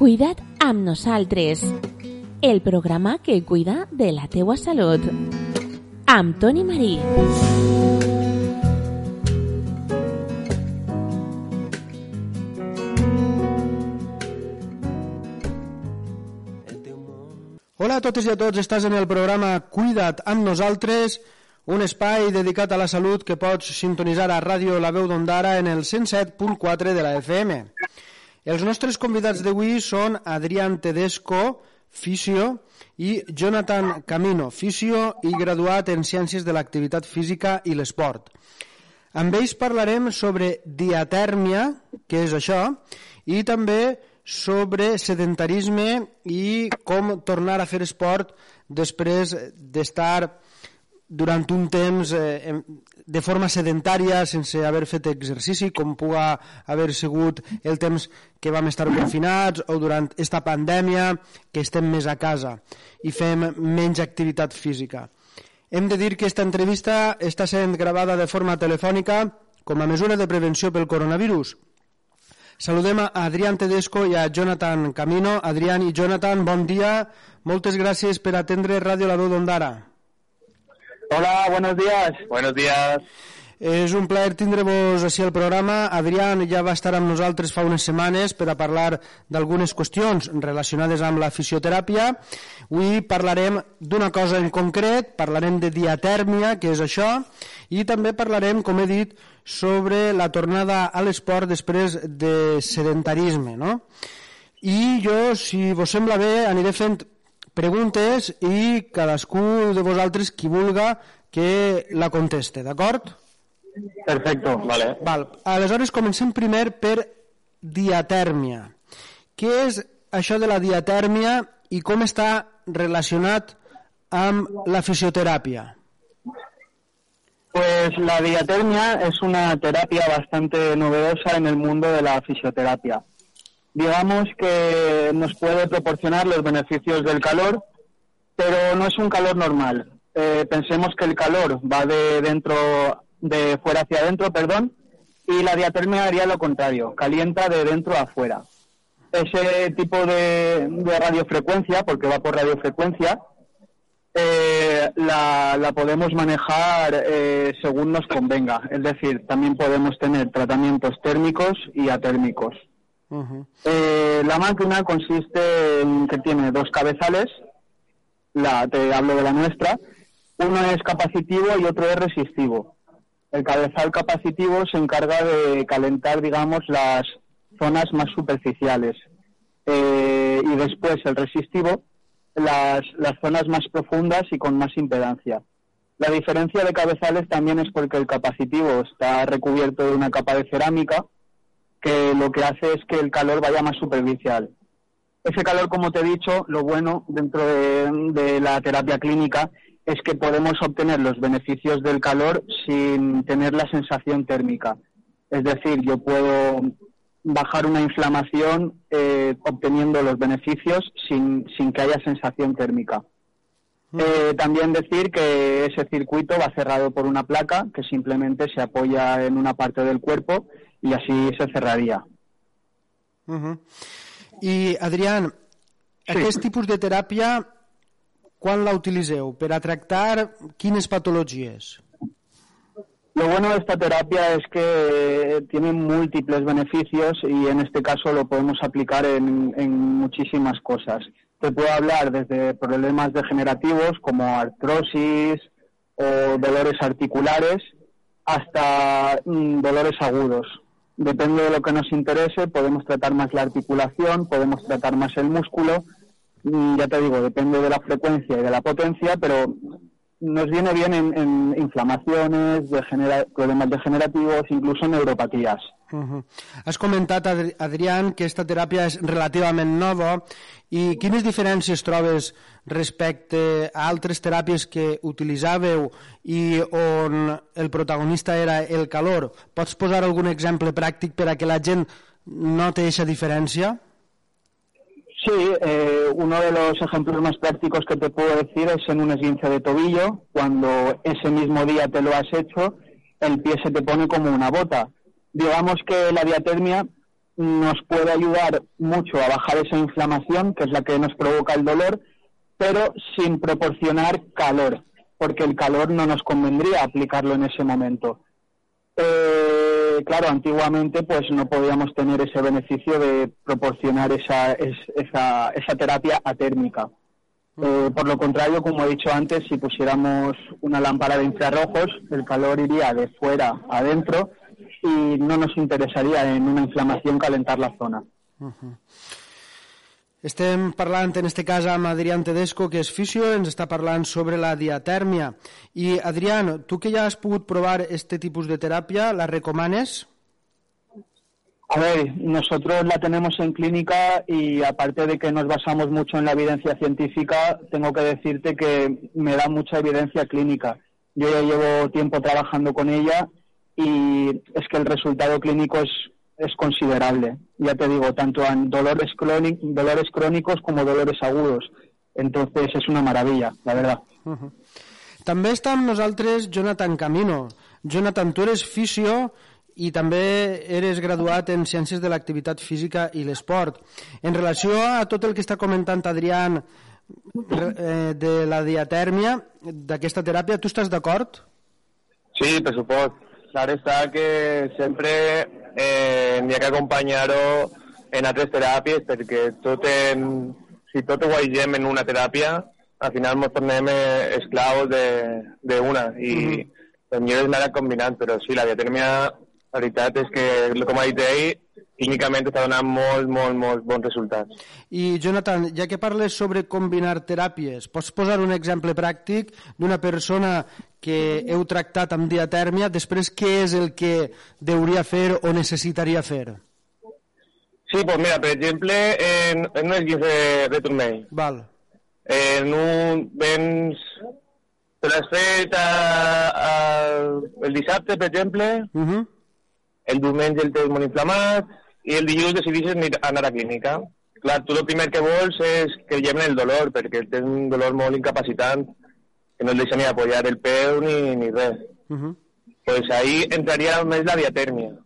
Cuida't amb nosaltres. El programa que cuida de la teua salut. Amb Toni Marí. Hola a totes i a tots, estàs en el programa Cuida't amb nosaltres, un espai dedicat a la salut que pots sintonitzar a Ràdio La Veu d'Ondara en el 107.4 de la FM. Els nostres convidats d'avui són Adrián Tedesco, fisio, i Jonathan Camino, fisio i graduat en Ciències de l'Activitat Física i l'Esport. Amb ells parlarem sobre diatèrmia, què és això, i també sobre sedentarisme i com tornar a fer esport després d'estar durant un temps eh, de forma sedentària, sense haver fet exercici, com puga haver sigut el temps que vam estar confinats o durant esta pandèmia que estem més a casa i fem menys activitat física. Hem de dir que aquesta entrevista està sent gravada de forma telefònica com a mesura de prevenció pel coronavirus. Saludem a Adrián Tedesco i a Jonathan Camino. Adrián i Jonathan, bon dia. Moltes gràcies per atendre Ràdio La Veu d'Ondara. Hola, buenos días. Buenos días. És un plaer tindre-vos així al programa. Adrián ja va estar amb nosaltres fa unes setmanes per a parlar d'algunes qüestions relacionades amb la fisioteràpia. Avui parlarem d'una cosa en concret, parlarem de diatèrmia, que és això, i també parlarem, com he dit, sobre la tornada a l'esport després de sedentarisme. No? I jo, si vos sembla bé, aniré fent preguntes i cadascú de vosaltres, qui vulga, que la conteste, d'acord? Perfecto, vale. Val. Aleshores comencem primer per diatèrmia. Què és això de la diatèrmia i com està relacionat amb la fisioteràpia? Pues la diatermia es una terapia bastante novedosa en el mundo de la fisioterapia. Digamos que nos puede proporcionar los beneficios del calor, pero no es un calor normal. Eh, pensemos que el calor va de dentro, de fuera hacia adentro, perdón, y la diatermia haría lo contrario, calienta de dentro a afuera. Ese tipo de, radiofrecuencia, porque va por radiofrecuencia, eh, la, la, podemos manejar eh, según nos convenga. Es decir, también podemos tener tratamientos térmicos y atérmicos. Eh, la máquina consiste en que tiene dos cabezales, la, te hablo de la nuestra, uno es capacitivo y otro es resistivo. El cabezal capacitivo se encarga de calentar, digamos, las zonas más superficiales. Eh, y después el resistivo las zonas más profundas y con más impedancia. La diferencia de cabezales también es porque el capacitivo está recubierto de una capa de cerámica que lo que hace es que el calor vaya más superficial. Ese calor, como te he dicho, lo bueno dentro de, de la terapia clínica es que podemos obtener los beneficios del calor sin tener la sensación térmica. Es decir, yo puedo bajar una inflamación eh, obteniendo los beneficios sin, sin, que haya sensación térmica. Mm. Eh, también decir que ese circuito va cerrado por una placa que simplemente se apoya en una parte del cuerpo y así se cerraría. Uh -huh. I, Adrián, sí. aquest tipus de teràpia, quan la utilitzeu? Per a tractar quines patologies? Lo bueno de esta terapia es que tiene múltiples beneficios y en este caso lo podemos aplicar en, en, muchísimas cosas. Te puedo hablar desde problemas degenerativos como artrosis o dolores articulares hasta mm, dolores agudos. Depende de lo que nos interese, podemos tratar más la articulación, podemos tratar más el músculo. Ya te digo, depende de la frecuencia y de la potencia, pero nos viene bien en, en inflamaciones, degenera- problemas degenerativos, incluso neuropatías. Uh -huh. Has comentat, Adri- Adrián, que aquesta teràpia és relativament nova i quines diferències trobes respecte a altres teràpies que utilitzàveu i on el protagonista era el calor? Pots posar algun exemple pràctic per a que la gent noti aquesta diferència? Sí, eh, uno de los ejemplos más prácticos que te puedo decir es en un esguince de tobillo, cuando ese mismo día te lo has hecho, el pie se te pone como una bota. Digamos que la diatermia nos puede ayudar mucho a bajar esa inflamación, que es la que nos provoca el dolor, pero sin proporcionar calor, porque el calor no nos convendría aplicarlo en ese momento. Eh, claro, antiguamente pues no podíamos tener ese beneficio de proporcionar esa, es- esa, esa terapia atérmica. Eh, por lo contrario, como he dicho antes, si pusiéramos una lámpara de infrarrojos, el calor iría de fuera a adentro y no nos interesaría en una inflamación calentar la zona. Estem parlant en este cas amb Adrián Tedesco, que és fisio, ens està parlant sobre la diatèrmia. I Adrián, tu que ja has pogut provar este tipus de teràpia, la recomanes? A ver, nosotros la tenemos en clínica y aparte de que nos basamos mucho en la evidencia científica, tengo que decirte que me da mucha evidencia clínica. Yo ya llevo tiempo trabajando con ella y es que el resultado clínico es, es considerable. Ya te digo, tanto en dolores, dolores crónicos como dolores agudos. Entonces es una maravilla, la verdad. També està amb nosaltres Jonathan Camino. Jonathan, tu eres fisio i també eres graduat en Ciències de l'Activitat Física i l'Esport. En relació a tot el que està comentant Adrián eh, de la diatèrmia, d'aquesta teràpia, tu estàs d'acord? Sí, per supost. Clar està que sempre eh, n'hi ha que acompanyar-ho en altres teràpies perquè tot en, si tot ho aigem en una teràpia, al final ens tornem eh, esclaus de- d'una i mm -hmm. millor és anar combinant, però sí, la diatèrmia, la veritat és que, com ha dit ell, clínicament està donant molt, molt, molt bons resultats. I Jonathan, ja que parles sobre combinar teràpies, pots posar un exemple pràctic d'una persona que heu tractat amb diatèrmia, després què és el que deuria fer o necessitaria fer? Sí, pues mira, per exemple, en, en un esguince de, de turmell, Val. en un vens te l'has fet a, a, el dissabte, per exemple, Uh -huh. el diumenge el tens molt inflamat i el dilluns decideixes anar- anar a clínica. Clar, tu el primer que vols és que lleven el dolor, perquè tens un dolor molt incapacitant que no deixa ni apoyar el peu ni, ni res. Uh -huh. Pues ahí entraria més la diatèrmia.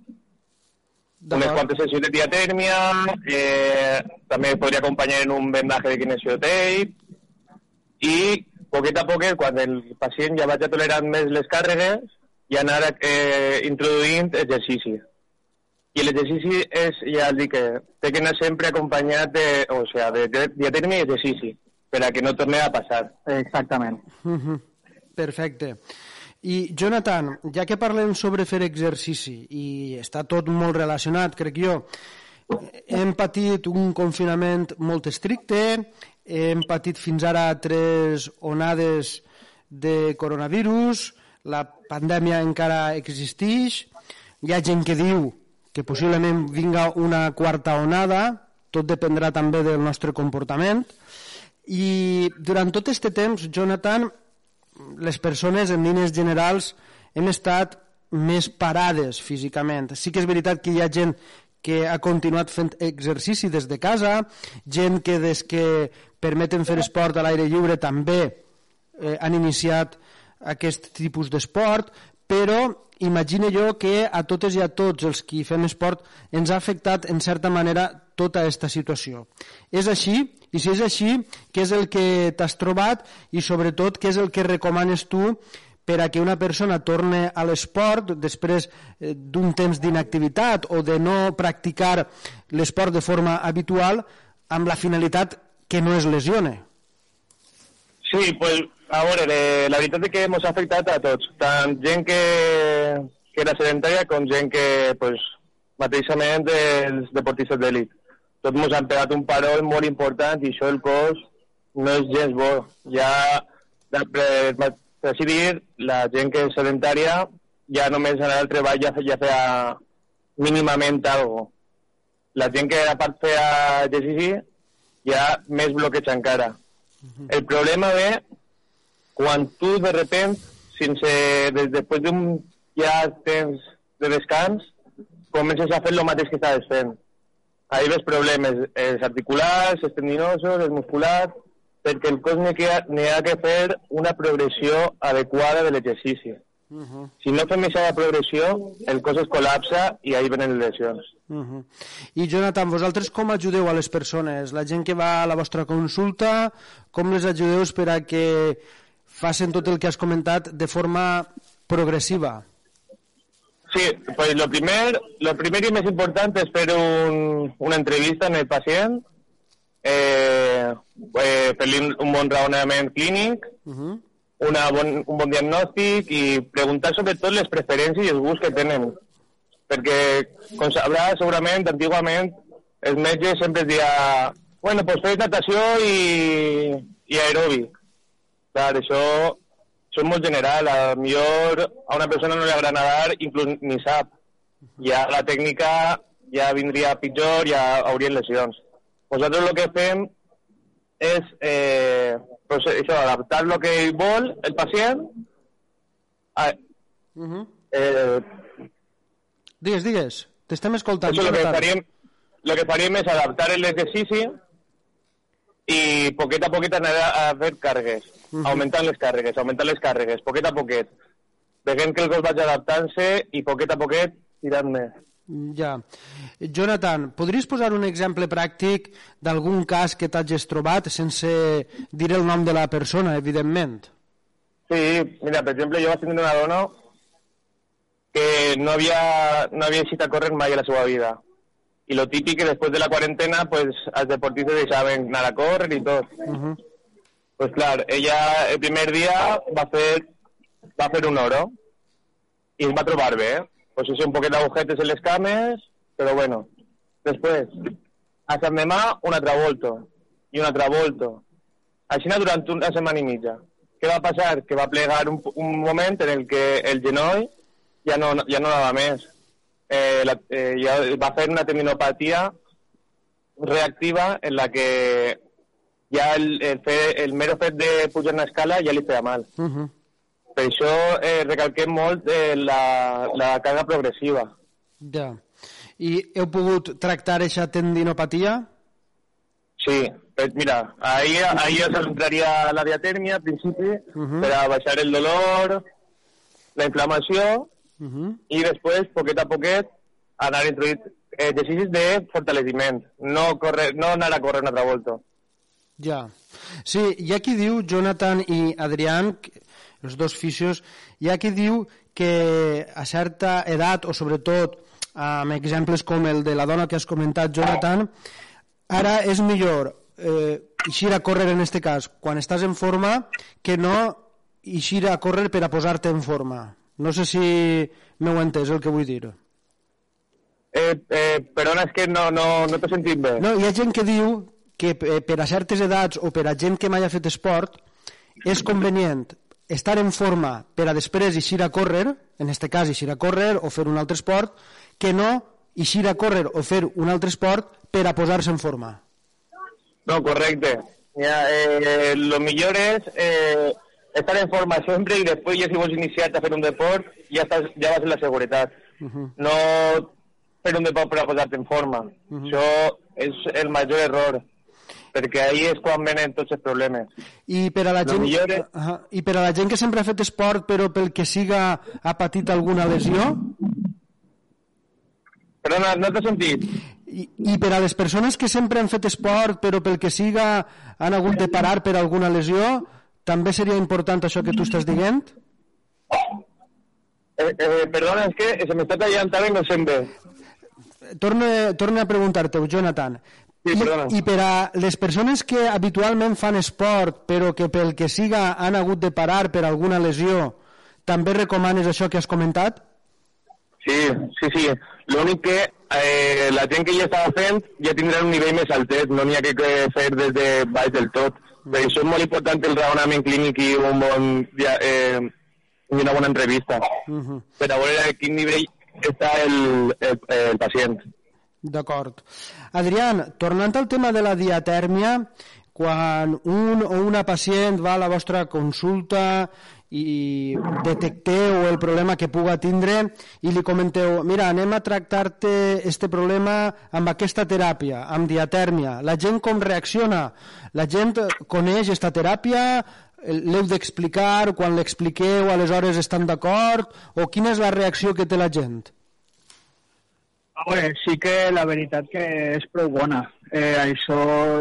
unes quantes sessions de diatèrmia, eh, també podria acompanyar en un vendaje de kinesiotape i poquet a poquet, quan el pacient ja vagi tolerant més les càrregues, i anar eh, introduint exercici. I l'exercici és, ja el dic, que té que anar sempre acompanyat de, o sea, de, de diatèrmia i exercici, per a que no torni a passar. Exactament. Uh -huh. Perfecte. I, Jonathan, ja que parlem sobre fer exercici, i està tot molt relacionat, crec jo, hem patit un confinament molt estricte, hem patit fins ara tres onades de coronavirus, la pandèmia encara existeix, hi ha gent que diu que possiblement vinga una quarta onada, tot dependrà també del nostre comportament, i durant tot aquest temps, Jonathan, les persones en línies generals hem estat més parades físicament. Sí que és veritat que hi ha gent que ha continuat fent exercici des de casa, gent que des que permeten fer esport a l'aire lliure també eh, han iniciat aquest tipus d'esport, però imagine jo que a totes i a tots els qui fem esport ens ha afectat en certa manera tota aquesta situació. És així? I si és així, què és el que t'has trobat i sobretot què és el que recomanes tu per a que una persona torne a l'esport després eh, d'un temps d'inactivitat o de no practicar l'esport de forma habitual amb la finalitat que no es lesione? Sí, pues, a veure, eh, la veritat és que ens ha afectat a tots, tant gent que, que era sedentària com gent que, pues, mateixament els deportistes d'elit. Tots ens han pegat un parol molt important i això el cos no és gens bo. Ja per, per així dir, la gent que és sedentària ja només anar al treball ja, ja feia mínimament alguna La gent que a part feia exercici ja més bloqueig encara. -huh. El problema ve quan tu de repent, sense, des, després d'un ja temps de descans, comences a fer el mateix que estaves fent. Ahí ves problemes, els articulars, els tendinosos, els musculars, perquè el cos n'hi ha, ha que fer una progressió adequada de l'exercici. Uh -huh. Si no fem aquesta progressió, el cos es col·lapsa i ahí venen les lesions. Uh -huh. I Jonathan, vosaltres com ajudeu a les persones? La gent que va a la vostra consulta, com les ajudeu per a que facin tot el que has comentat de forma progressiva? Sí, pues lo primer, lo primer y más importante es hacer un, una entrevista en el paciente, eh, eh, un buen raonament clínic, uh -huh. una bon, un bon diagnòstic i preguntar sobretot les preferències i els gusts que tenen. Perquè, com sabrà, segurament, antigament, els metges sempre es deia bueno, pues fes natació i, i aeròbic. Clar, això molt general. A millor a una persona no li agrada nadar, inclús ni sap. Ja la tècnica ja vindria pitjor, ja haurien lesions. Nosaltres el que fem és eh, pues això, adaptar el que vol el pacient a, uh -huh. eh, digues, digues, t'estem escoltant. Això, el, que faríem, el que faríem és adaptar l'exercici i poquet a poquet anar a fer càrregues, uh -huh. augmentant les càrregues, augmentant les càrregues, poquet a poquet. Veient que el cos vagi adaptant-se i poquet a poquet tirant més. Ja. Jonathan, podries posar un exemple pràctic d'algun cas que t'hagis trobat sense dir el nom de la persona, evidentment? Sí, mira, per exemple, jo vaig tenir una dona que no havia, no havia eixit a córrer mai a la seva vida y lo típico que después de la cuarentena, pues, als deportistes deixaven anar a córrer i tot. Uh -huh. Pues clar, ella el primer dia va fer, va fer un oro i es va trobar bé. Pues és un poquet d'agujetes en les cames, però bueno. Després, a Sant Demà, un altre i un altre volto. Així durant una setmana i mitja. Què va passar? Que va plegar un, un moment en el que el genoll ja no, ja no anava més eh, la, eh, ya va a hacer una tendinopatía reactiva en la que ya el, el, fe, el mero fet de pujar una escala ja li feia mal. Uh -huh. Per això eh, recalquem molt eh, la, la càrrega progressiva. Ja. I heu pogut tractar aquesta tendinopatia? Sí, pues mira, ahí, ahí os entraría la diatermia al principi uh -huh. per a baixar el dolor, la inflamació Uh -huh. I després, poquet a poquet, anar introduint exercicis de fortaleciment, no, correr, no anar a córrer una altra volta. Ja. Sí, hi ha qui diu, Jonathan i Adrián, els dos fisios, hi ha qui diu que a certa edat, o sobretot amb exemples com el de la dona que has comentat, Jonathan, ara és millor eh, eixir a córrer en este cas quan estàs en forma que no eixir a córrer per a posar-te en forma. No sé si m'heu entès el que vull dir. Eh, eh, perdona, és que no, no, no t'he sentit bé. No, hi ha gent que diu que eh, per a certes edats o per a gent que mai ha fet esport és convenient estar en forma per a després eixir a córrer, en aquest cas eixir a córrer o fer un altre esport, que no eixir a córrer o fer un altre esport per a posar-se en forma. No, correcte. Ja, eh, lo millor és eh, estar en forma sempre i després ja si vols iniciar-te a fer un deport ja, estàs, ja vas en la seguretat. Uh -huh. No fer un deport per a posar-te en forma. Uh -huh. Això és el major error perquè ahí és quan venen tots els problemes. I per a la gent, és... uh i per a la gent que sempre ha fet esport però pel que siga ha patit alguna lesió? Perdona, no t'he sentit. I, I per a les persones que sempre han fet esport però pel que siga han hagut de parar per alguna lesió, també seria important això que tu estàs dient? Eh, eh, perdona, és que se m'està tallant també no sent bé. Torne, torne a preguntar-te, Jonathan. Sí, I, I per a les persones que habitualment fan esport però que pel que siga han hagut de parar per alguna lesió, també recomanes això que has comentat? Sí, sí, sí. L'únic que eh, la gent que ja estava fent ja tindrà un nivell més altet, no n'hi ha que fer des de baix del tot Per això és molt important el raonament clínic i un bon, eh, una bona entrevista uh -huh. per a veure a quin nivell està el, el, el pacient. D'acord. Adrián, tornant al tema de la diatèrmia, quan un o una pacient va a la vostra consulta i detecteu el problema que puga tindre i li comenteu, mira, anem a tractar-te este problema amb aquesta teràpia, amb diatèrmia. La gent com reacciona? La gent coneix aquesta teràpia? L'heu d'explicar? Quan l'expliqueu aleshores estan d'acord? O quina és la reacció que té la gent? Bueno, sí que la veritat que és prou bona. Eh, això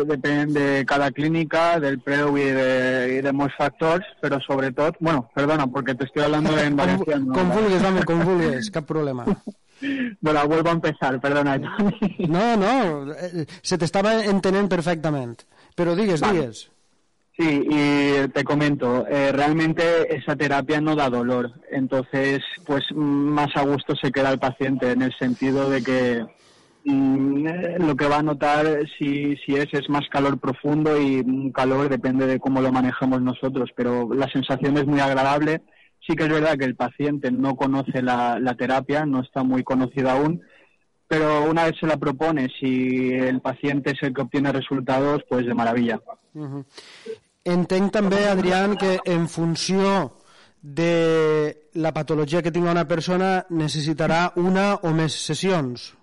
depèn de cada clínica, del preu i de, i de molts factors, però sobretot, bueno, perdona, perquè te estoy hablando en valenciano. Com, com vulguis, home, com vulguis, cap problema. Bueno, vuelvo a empezar, perdona. No, no, eh, se t'estava entenent perfectament, però digues, vale. digues. Sí, y te comento, eh, realmente esa terapia no da dolor, entonces pues más a gusto se queda el paciente en el sentido de que mm, eh, lo que va a notar si, si es es más calor profundo y calor depende de cómo lo manejamos nosotros, pero la sensación es muy agradable. Sí que es verdad que el paciente no conoce la, la terapia, no está muy conocido aún, pero una vez se la propone, si el paciente es el que obtiene resultados, pues de maravilla. Uh -huh. Entenc també, Adrián, que en funció de la patologia que tinga una persona necesitará una o més sesiones.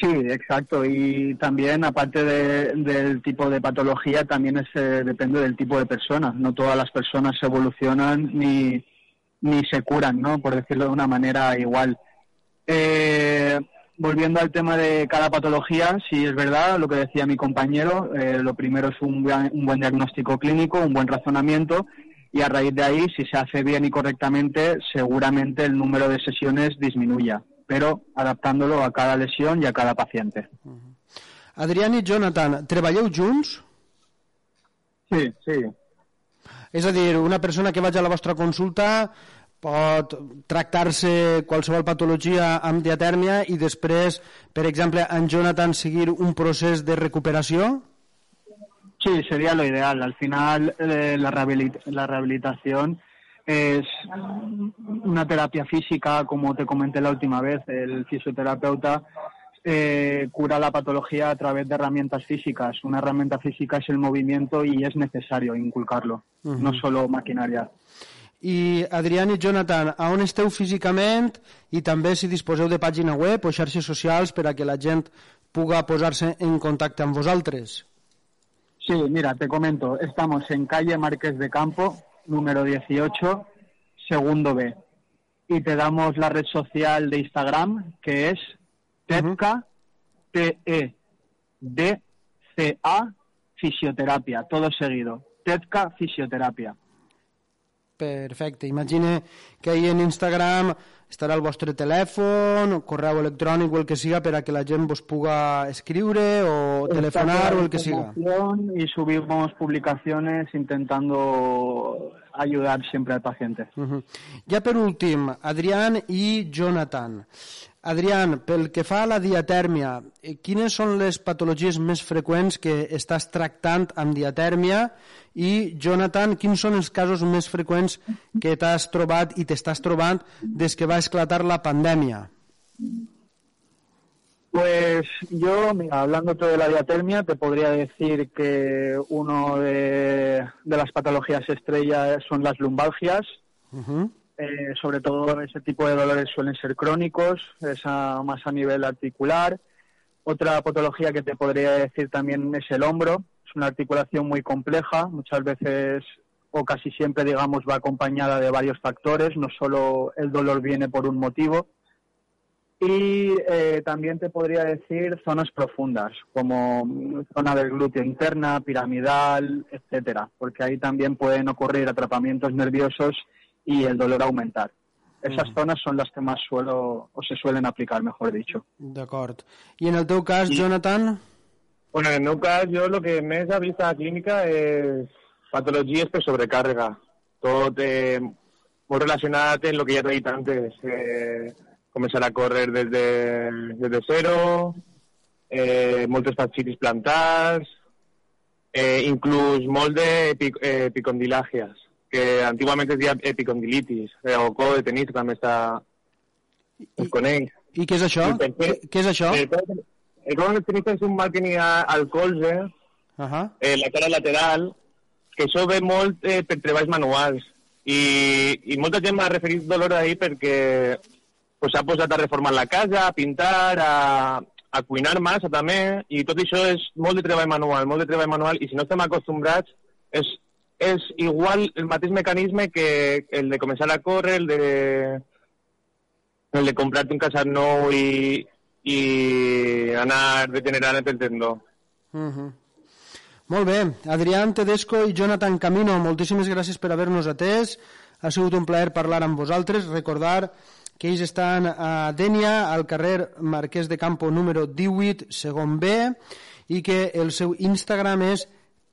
Sí, exacto. Y también, aparte de, del tipo de patología, también es, eh, depende del tipo de persona. No todas las personas evolucionan ni, ni se curan, ¿no? Por decirlo de una manera igual. Eh, volviendo al tema de cada patología, sí es verdad lo que decía mi compañero, eh, lo primero es un, un buen diagnóstico clínico, un buen razonamiento y a raíz de ahí, si se hace bien y correctamente, seguramente el número de sesiones disminuya, pero adaptándolo a cada lesión y a cada paciente. Adrián i Jonathan, treballeu junts? Sí, sí. És a dir, una persona que vagi a la vostra consulta pot tractar-se qualsevol patologia amb diatèrmia i després, per exemple, en Jonathan seguir un procés de recuperació? Sí, sería lo ideal. Al final, eh, la, rehabilit la rehabilitación es una terapia física, como te comenté la última vez. El fisioterapeuta eh, cura la patología a través de herramientas físicas. Una herramienta física es el movimiento y es necesario inculcarlo, uh -huh. no solo maquinaria. I Adrián i Jonathan, a on esteu físicament i també si disposeu de pàgina web o xarxes socials per a que la gent puga posar-se en contacte amb vosaltres? Sí, mira, te comento. Estamos en calle Márquez de Campo, número 18, segundo B. Y te damos la red social de Instagram, que es TEDCA, T-E-D-C-A, fisioterapia, todo seguido. TEDCA Fisioterapia. Perfecte. Imagine que ahí en Instagram estarà el vostre telèfon, correu electrònic o el que siga per a que la gent vos puga escriure o telefonar o el que siga. Y subimos publicaciones intentando ayudar siempre al paciente. Uh -huh. Ja per últim, Adrián i Jonathan. Adrián, pel que fa a la diatèrmia, eh, quines són les patologies més freqüents que estàs tractant amb diatèrmia? I, Jonathan, quins són els casos més freqüents que t'has trobat i t'estàs trobant des que va esclatar la pandèmia? Pues yo, mira, hablando de la diatermia, te podría decir que uno de, de las patologías estrella son las lumbalgias. Uh -huh. Eh, sobre todo ese tipo de dolores suelen ser crónicos, esa más a nivel articular. Otra patología que te podría decir también es el hombro. Es una articulación muy compleja, muchas veces o casi siempre, digamos, va acompañada de varios factores, no solo el dolor viene por un motivo. Y eh, también te podría decir zonas profundas, como zona del glúteo interna, piramidal, etcétera, porque ahí también pueden ocurrir atrapamientos nerviosos y el dolor aumentar. Esas mm. zonas son las que más suelo, o se suelen aplicar, mejor dicho. D'acord. I en el teu cas, I... Jonathan? Bueno, en el meu cas, jo el que més he vist a la clínica és patologies per sobrecàrrega. Tot eh, molt relacionat amb el que ja t'he dit antes. Eh, començar a córrer des de, des de zero, eh, moltes fascitis plantars, eh, inclús molt d'epicondilàgies, eh, que antigament es deia epicondilitis, eh, o co de tenit també està... es coneix. I què és això? Què, què és això? El, el de tenit és un mal que n'hi ha al colze, uh -huh. eh, la cara lateral, que això ve molt eh, per treballs manuals. I, i molta gent m'ha referit dolor d'ahir perquè pues, s'ha posat a reformar la casa, a pintar, a, a cuinar massa també, i tot això és molt de treball manual, molt de treball manual, i si no estem acostumbrats, és, és igual el mateix mecanisme que el de començar a córrer, el de, el de comprar-te un casat nou i, i anar degenerant el tendó. Uh -huh. Molt bé. Adrián Tedesco i Jonathan Camino, moltíssimes gràcies per haver-nos atès. Ha sigut un plaer parlar amb vosaltres. Recordar que ells estan a Dènia, al carrer Marquès de Campo número 18, segon B, i que el seu Instagram és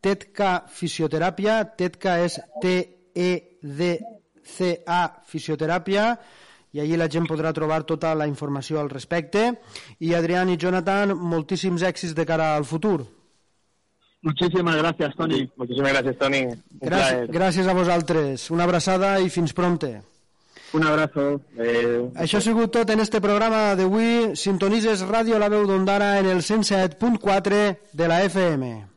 Tetka Fisioteràpia, Tetka és T-E-D-C-A Fisioteràpia, i allí la gent podrà trobar tota la informació al respecte. I Adrián i Jonathan, moltíssims èxits de cara al futur. Muchísimas gracias, Toni. Muchísimas gracias, Toni. Gràcies, gràcies a vosaltres. Una abraçada i fins prompte. Un abrazo. Eh... Això ha sigut tot en este programa d'avui. Sintonises Ràdio La Veu d'Ondara en el 107.4 de la FM.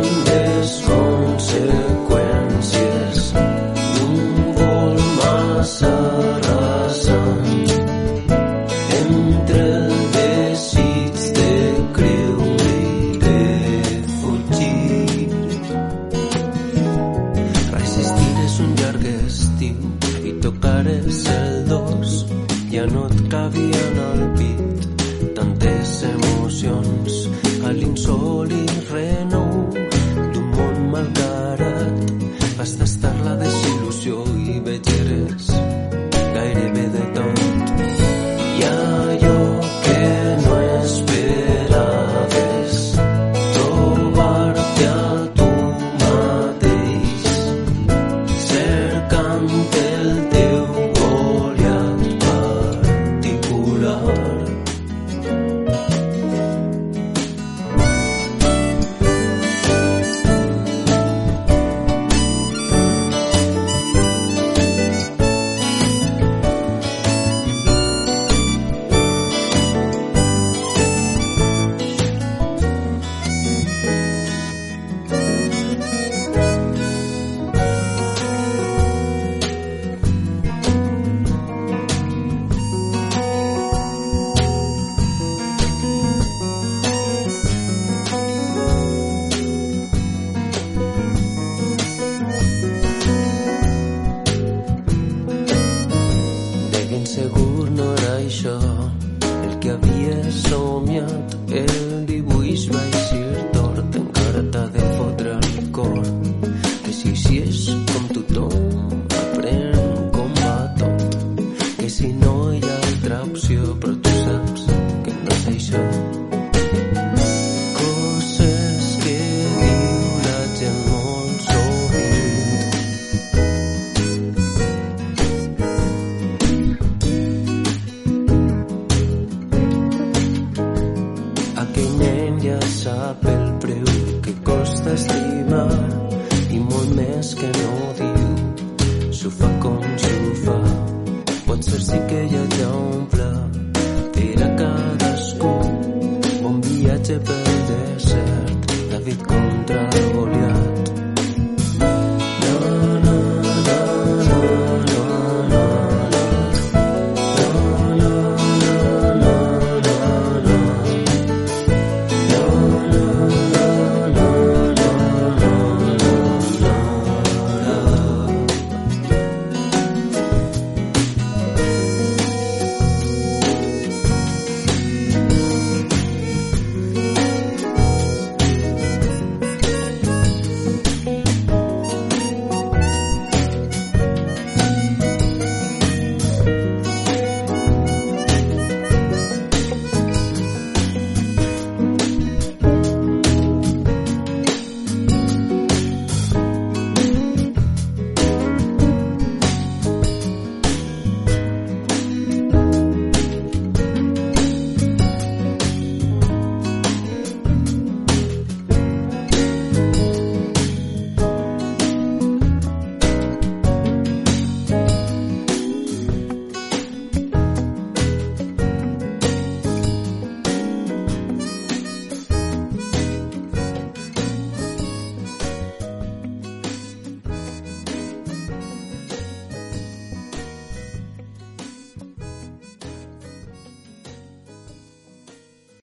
i molt més que no diu.